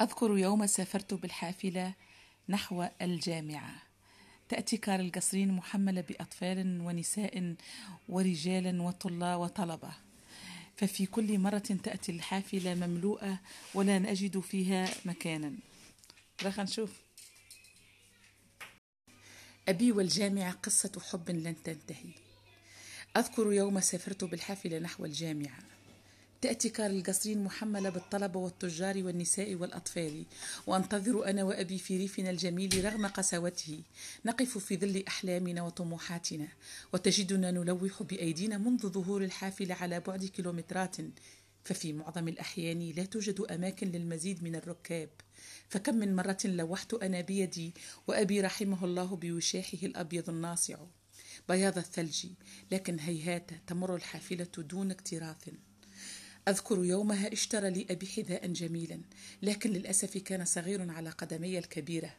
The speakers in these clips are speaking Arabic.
أذكر يوم سافرت بالحافلة نحو الجامعة. تأتي كار القصرين محملة بأطفال ونساء ورجال وطلاب وطلبة. ففي كل مرة تأتي الحافلة مملوءة ولا نجد فيها مكانا. رخ نشوف. أبي والجامعة قصة حب لن تنتهي. أذكر يوم سافرت بالحافلة نحو الجامعة. تأتي كار القصرين محملة بالطلبة والتجار والنساء والأطفال. وأنتظر أنا وأبي في ريفنا الجميل رغم قساوته. نقف في ظل أحلامنا وطموحاتنا. وتجدنا نلوح بأيدينا منذ ظهور الحافلة على بعد كيلومترات. ففي معظم الأحيان لا توجد أماكن للمزيد من الركاب. فكم من مرة لوحت أنا بيدي وأبي رحمه الله بوشاحه الأبيض الناصع. بياض الثلج لكن هيهات تمر الحافلة دون اكتراث. أذكر يومها اشترى لي أبي حذاء جميلا لكن للأسف كان صغير على قدمي الكبيرة.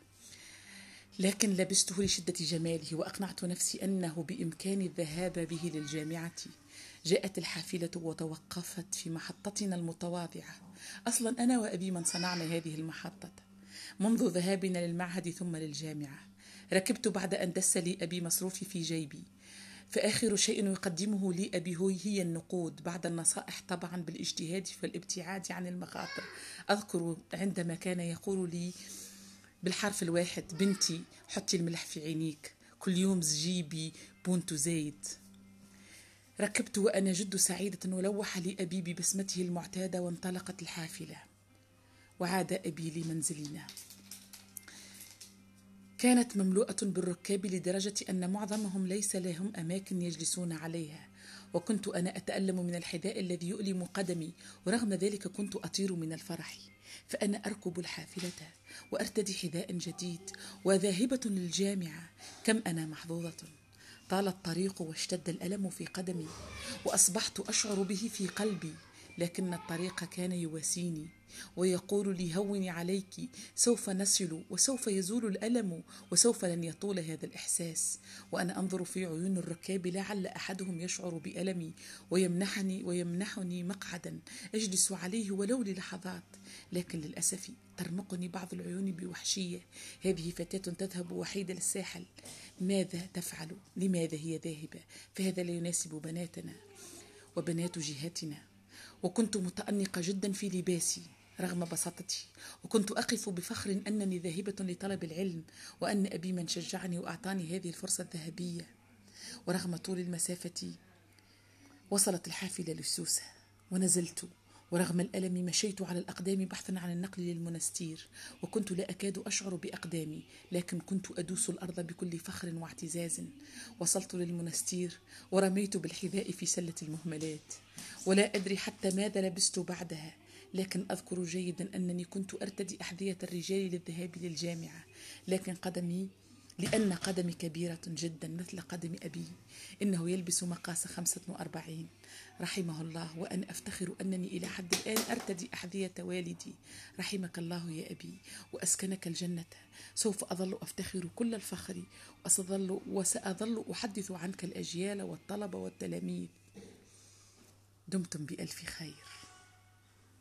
لكن لبسته لشدة جماله وأقنعت نفسي أنه بإمكاني الذهاب به للجامعة. جاءت الحافلة وتوقفت في محطتنا المتواضعة. أصلا أنا وأبي من صنعنا هذه المحطة. منذ ذهابنا للمعهد ثم للجامعة ركبت بعد أن دس لي أبي مصروفي في جيبي. فآخر شيء يقدمه لي أبي هي النقود بعد النصائح طبعا بالاجتهاد والابتعاد عن المخاطر. أذكر عندما كان يقول لي بالحرف الواحد بنتي حطي الملح في عينيك. كل يوم جيبي بونتو زيت ركبت وأنا جد سعيدة ولوح لي أبي ببسمته المعتادة وانطلقت الحافلة. وعاد أبي لمنزلنا. كانت مملوءة بالركاب لدرجة أن معظمهم ليس لهم أماكن يجلسون عليها. وكنت أنا أتألم من الحذاء الذي يؤلم قدمي ورغم ذلك كنت أطير من الفرح. فأنا أركب الحافلة وأرتدي حذاء جديد وذاهبة للجامعة. كم أنا محظوظة! طال الطريق واشتد الألم في قدمي وأصبحت أشعر به في قلبي لكن الطريق كان يواسيني. ويقول لي هوني عليك سوف نصل وسوف يزول الألم وسوف لن يطول هذا الإحساس. وأنا أنظر في عيون الركاب لعل أحدهم يشعر بألمي ويمنحني ويمنحني مقعدا أجلس عليه ولو للحظات. لكن للأسف ترمقني بعض العيون بوحشية. هذه فتاة تذهب وحيدة للساحل ماذا تفعل؟ لماذا هي ذاهبة؟ فهذا لا يناسب بناتنا وبنات جهتنا وكنت متأنقة جدا في لباسي. رغم بساطتي. وكنت أقف بفخر أنني ذاهبة لطلب العلم وأن أبي من شجعني وأعطاني هذه الفرصة الذهبية. ورغم طول المسافة وصلت الحافلة لسوسة ونزلت. ورغم الألم مشيت على الأقدام بحثا عن النقل للمنستير. وكنت لا أكاد أشعر بأقدامي لكن كنت أدوس الأرض بكل فخر واعتزاز. وصلت للمنستير ورميت بالحذاء في سلة المهملات. ولا أدري حتى ماذا لبست بعدها. لكن أذكر جيدا أنني كنت أرتدي أحذية الرجال للذهاب للجامعة لكن قدمي لأن قدمي كبيرة جدا مثل قدم أبي إنه يلبس مقاس خمسة وأربعين. رحمه الله وأنا أفتخر أنني إلى حد الآن أرتدي أحذية والدي. رحمك الله يا أبي وأسكنك الجنة. سوف أظل أفتخر كل الفخر وسأظل, وسأظل أحدث عنك الأجيال والطلبة والتلاميذ. دمتم بألف خير.